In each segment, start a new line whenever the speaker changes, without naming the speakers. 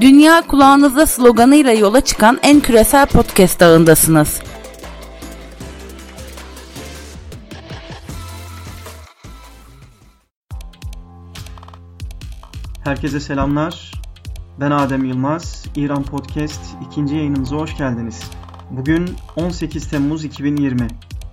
Dünya kulağınızda sloganıyla yola çıkan en küresel podcast ağındasınız.
Herkese selamlar. Ben Adem Yılmaz. İran Podcast ikinci yayınımıza hoş geldiniz. Bugün 18 Temmuz 2020.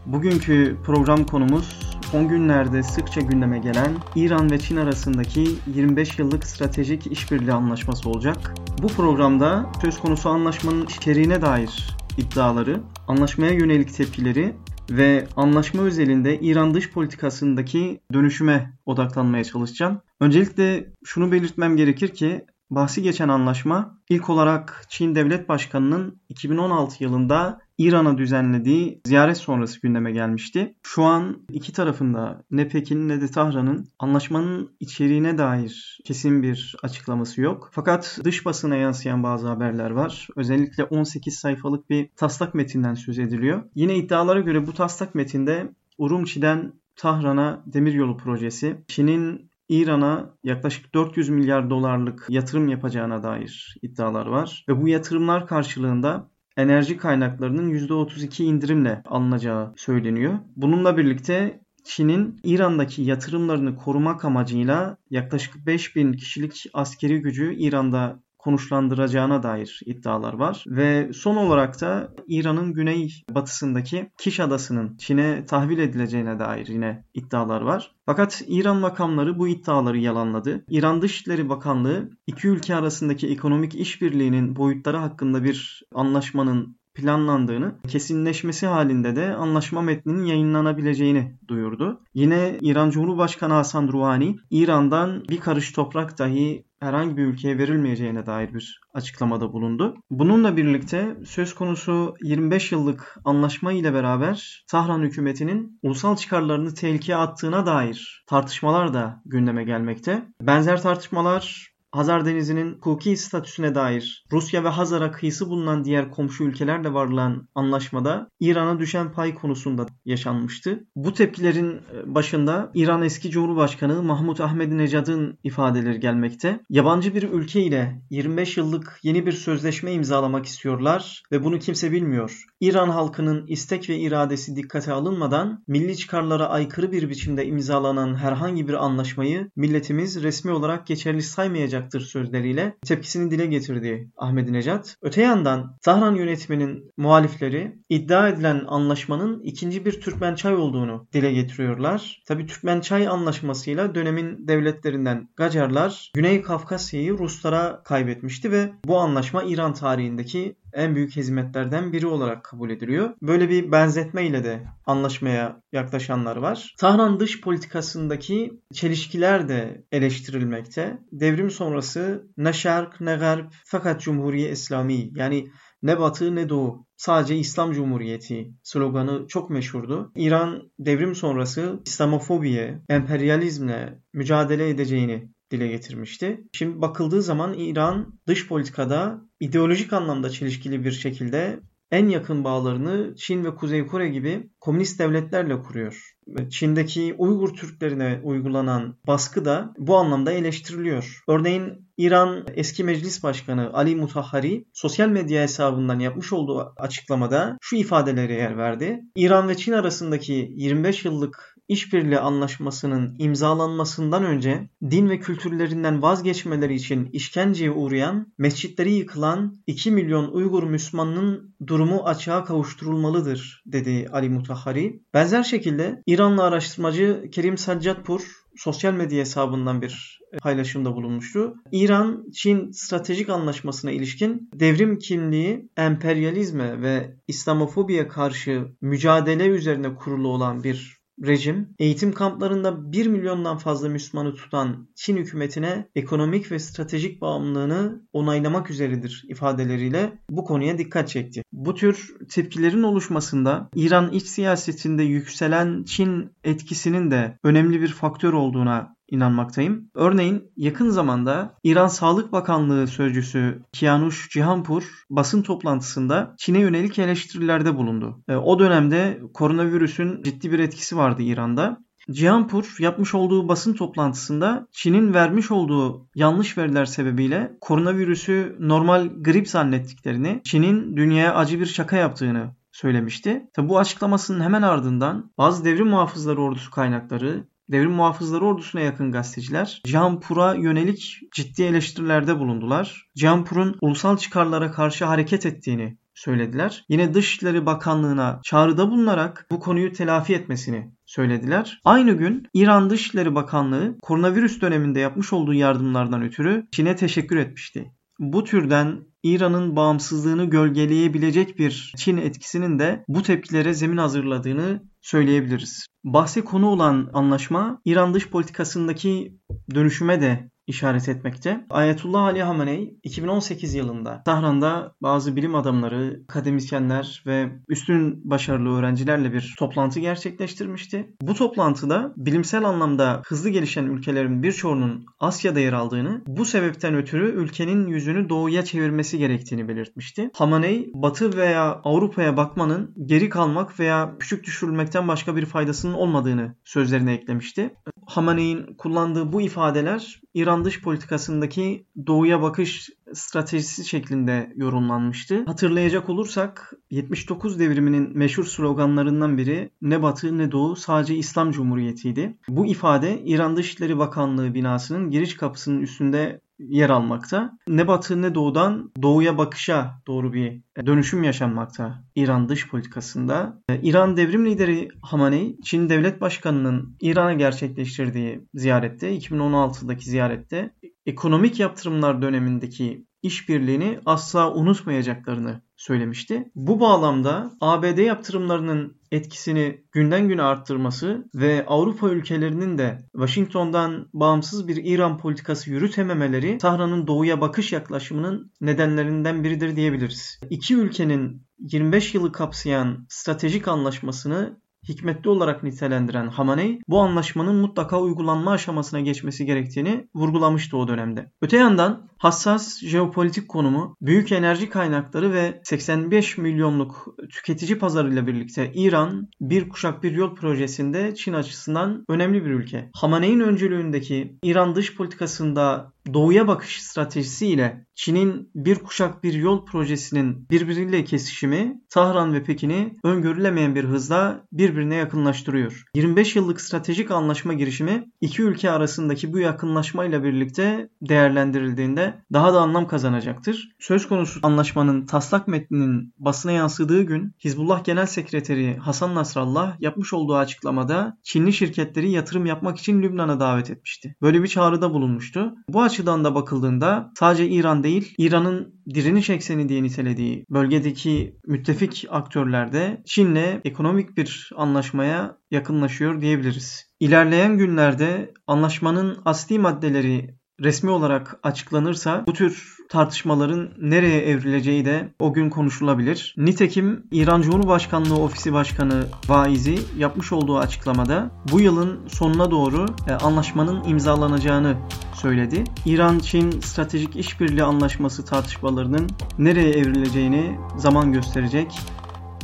Bugünkü program konumuz son günlerde sıkça gündeme gelen İran ve Çin arasındaki 25 yıllık stratejik işbirliği anlaşması olacak. Bu programda söz konusu anlaşmanın içeriğine dair iddiaları, anlaşmaya yönelik tepkileri ve anlaşma özelinde İran dış politikasındaki dönüşüme odaklanmaya çalışacağım. Öncelikle şunu belirtmem gerekir ki bahsi geçen anlaşma ilk olarak Çin Devlet Başkanı'nın 2016 yılında İran'a düzenlediği ziyaret sonrası gündeme gelmişti. Şu an iki tarafında ne Pekin ne de Tahran'ın anlaşmanın içeriğine dair kesin bir açıklaması yok. Fakat dış basına yansıyan bazı haberler var. Özellikle 18 sayfalık bir taslak metinden söz ediliyor. Yine iddialara göre bu taslak metinde Urumçi'den Tahran'a demiryolu projesi, Çin'in İran'a yaklaşık 400 milyar dolarlık yatırım yapacağına dair iddialar var. Ve bu yatırımlar karşılığında enerji kaynaklarının %32 indirimle alınacağı söyleniyor. Bununla birlikte Çin'in İran'daki yatırımlarını korumak amacıyla yaklaşık 5000 kişilik askeri gücü İran'da konuşlandıracağına dair iddialar var. Ve son olarak da İran'ın güney batısındaki Kiş adasının Çin'e tahvil edileceğine dair yine iddialar var. Fakat İran makamları bu iddiaları yalanladı. İran Dışişleri Bakanlığı iki ülke arasındaki ekonomik işbirliğinin boyutları hakkında bir anlaşmanın planlandığını, kesinleşmesi halinde de anlaşma metninin yayınlanabileceğini duyurdu. Yine İran Cumhurbaşkanı Hasan Rouhani, İran'dan bir karış toprak dahi herhangi bir ülkeye verilmeyeceğine dair bir açıklamada bulundu. Bununla birlikte söz konusu 25 yıllık anlaşma ile beraber Tahran hükümetinin ulusal çıkarlarını tehlikeye attığına dair tartışmalar da gündeme gelmekte. Benzer tartışmalar Hazar Denizi'nin hukuki statüsüne dair Rusya ve Hazar'a kıyısı bulunan diğer komşu ülkelerle varılan anlaşmada İran'a düşen pay konusunda yaşanmıştı. Bu tepkilerin e, başında İran eski Cumhurbaşkanı Mahmut Ahmedinejad'ın ifadeleri gelmekte. Yabancı bir ülke ile 25 yıllık yeni bir sözleşme imzalamak istiyorlar ve bunu kimse bilmiyor. İran halkının istek ve iradesi dikkate alınmadan milli çıkarlara aykırı bir biçimde imzalanan herhangi bir anlaşmayı milletimiz resmi olarak geçerli saymayacak olacaktır sözleriyle tepkisini dile getirdi Ahmedinejad. Öte yandan Tahran yönetiminin muhalifleri iddia edilen anlaşmanın ikinci bir Türkmen çay olduğunu dile getiriyorlar. Tabi Türkmen çay anlaşmasıyla dönemin devletlerinden Gacarlar Güney Kafkasya'yı Ruslara kaybetmişti ve bu anlaşma İran tarihindeki en büyük hizmetlerden biri olarak kabul ediliyor. Böyle bir benzetme ile de anlaşmaya yaklaşanlar var. Tahran dış politikasındaki çelişkiler de eleştirilmekte. Devrim sonrası ne şark ne garp fakat Cumhuriye İslami yani ne batı ne doğu sadece İslam Cumhuriyeti sloganı çok meşhurdu. İran devrim sonrası İslamofobiye, emperyalizmle mücadele edeceğini dile getirmişti. Şimdi bakıldığı zaman İran dış politikada ideolojik anlamda çelişkili bir şekilde en yakın bağlarını Çin ve Kuzey Kore gibi komünist devletlerle kuruyor. Çin'deki Uygur Türklerine uygulanan baskı da bu anlamda eleştiriliyor. Örneğin İran eski meclis başkanı Ali Mutahhari sosyal medya hesabından yapmış olduğu açıklamada şu ifadeleri yer verdi. İran ve Çin arasındaki 25 yıllık işbirliği anlaşmasının imzalanmasından önce din ve kültürlerinden vazgeçmeleri için işkenceye uğrayan, mescitleri yıkılan 2 milyon Uygur Müslümanının durumu açığa kavuşturulmalıdır dedi Ali Mutahhari. Benzer şekilde İranlı araştırmacı Kerim Saccatpur sosyal medya hesabından bir paylaşımda bulunmuştu. İran-Çin stratejik anlaşmasına ilişkin devrim kimliği, emperyalizme ve İslamofobiye karşı mücadele üzerine kurulu olan bir rejim eğitim kamplarında 1 milyondan fazla Müslümanı tutan Çin hükümetine ekonomik ve stratejik bağımlılığını onaylamak üzeredir ifadeleriyle bu konuya dikkat çekti. Bu tür tepkilerin oluşmasında İran iç siyasetinde yükselen Çin etkisinin de önemli bir faktör olduğuna inanmaktayım. Örneğin yakın zamanda İran Sağlık Bakanlığı sözcüsü Kianush Cihanpur basın toplantısında Çin'e yönelik eleştirilerde bulundu. E, o dönemde koronavirüsün ciddi bir etkisi vardı İran'da Cihanpur yapmış olduğu basın toplantısında Çin'in vermiş olduğu yanlış veriler sebebiyle koronavirüsü normal grip zannettiklerini, Çin'in dünyaya acı bir şaka yaptığını söylemişti. Tabi bu açıklamasının hemen ardından bazı devrim muhafızları ordusu kaynakları, devrim muhafızları ordusuna yakın gazeteciler Cihanpur'a yönelik ciddi eleştirilerde bulundular. Cihanpur'un ulusal çıkarlara karşı hareket ettiğini söylediler. Yine Dışişleri Bakanlığı'na çağrıda bulunarak bu konuyu telafi etmesini söylediler. Aynı gün İran Dışişleri Bakanlığı koronavirüs döneminde yapmış olduğu yardımlardan ötürü Çin'e teşekkür etmişti. Bu türden İran'ın bağımsızlığını gölgeleyebilecek bir Çin etkisinin de bu tepkilere zemin hazırladığını söyleyebiliriz. Bahse konu olan anlaşma İran dış politikasındaki dönüşüme de işaret etmekte. Ayetullah Ali Hamenei 2018 yılında Tahran'da bazı bilim adamları, akademisyenler ve üstün başarılı öğrencilerle bir toplantı gerçekleştirmişti. Bu toplantıda bilimsel anlamda hızlı gelişen ülkelerin birçoğunun Asya'da yer aldığını, bu sebepten ötürü ülkenin yüzünü doğuya çevirmesi gerektiğini belirtmişti. Hamenei, Batı veya Avrupa'ya bakmanın geri kalmak veya küçük düşürülmekten başka bir faydasının olmadığını sözlerine eklemişti. Hamenei'nin kullandığı bu ifadeler İran dış politikasındaki doğuya bakış stratejisi şeklinde yorumlanmıştı. Hatırlayacak olursak 79 devriminin meşhur sloganlarından biri ne batı ne doğu sadece İslam Cumhuriyeti'ydi. Bu ifade İran Dışişleri Bakanlığı binasının giriş kapısının üstünde yer almakta. Ne batı ne doğudan doğuya bakışa doğru bir dönüşüm yaşanmakta İran dış politikasında. İran devrim lideri Hamaney, Çin devlet başkanının İran'a gerçekleştirdiği ziyarette, 2016'daki ziyarette ekonomik yaptırımlar dönemindeki işbirliğini asla unutmayacaklarını söylemişti. Bu bağlamda ABD yaptırımlarının etkisini günden güne arttırması ve Avrupa ülkelerinin de Washington'dan bağımsız bir İran politikası yürütememeleri Tahran'ın doğuya bakış yaklaşımının nedenlerinden biridir diyebiliriz. İki ülkenin 25 yılı kapsayan stratejik anlaşmasını hikmetli olarak nitelendiren Hamaney bu anlaşmanın mutlaka uygulanma aşamasına geçmesi gerektiğini vurgulamıştı o dönemde. Öte yandan hassas jeopolitik konumu, büyük enerji kaynakları ve 85 milyonluk tüketici pazarıyla birlikte İran bir kuşak bir yol projesinde Çin açısından önemli bir ülke. Hamaney'in öncülüğündeki İran dış politikasında doğuya bakış stratejisiyle Çin'in bir kuşak bir yol projesinin birbiriyle kesişimi Tahran ve Pekin'i öngörülemeyen bir hızla birbirine yakınlaştırıyor. 25 yıllık stratejik anlaşma girişimi iki ülke arasındaki bu yakınlaşmayla birlikte değerlendirildiğinde daha da anlam kazanacaktır. Söz konusu anlaşmanın taslak metninin basına yansıdığı gün Hizbullah Genel Sekreteri Hasan Nasrallah yapmış olduğu açıklamada Çinli şirketleri yatırım yapmak için Lübnan'a davet etmişti. Böyle bir çağrıda bulunmuştu. Bu açıdan da bakıldığında sadece İran değil, İran'ın direniş ekseni diye nitelediği bölgedeki müttefik aktörler de Çin'le ekonomik bir anlaşmaya yakınlaşıyor diyebiliriz. İlerleyen günlerde anlaşmanın asli maddeleri resmi olarak açıklanırsa bu tür tartışmaların nereye evrileceği de o gün konuşulabilir. Nitekim İran Cumhurbaşkanlığı Ofisi Başkanı Vaizi yapmış olduğu açıklamada bu yılın sonuna doğru e, anlaşmanın imzalanacağını söyledi. İran-Çin Stratejik İşbirliği Anlaşması tartışmalarının nereye evrileceğini zaman gösterecek.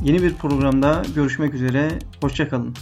Yeni bir programda görüşmek üzere. Hoşçakalın.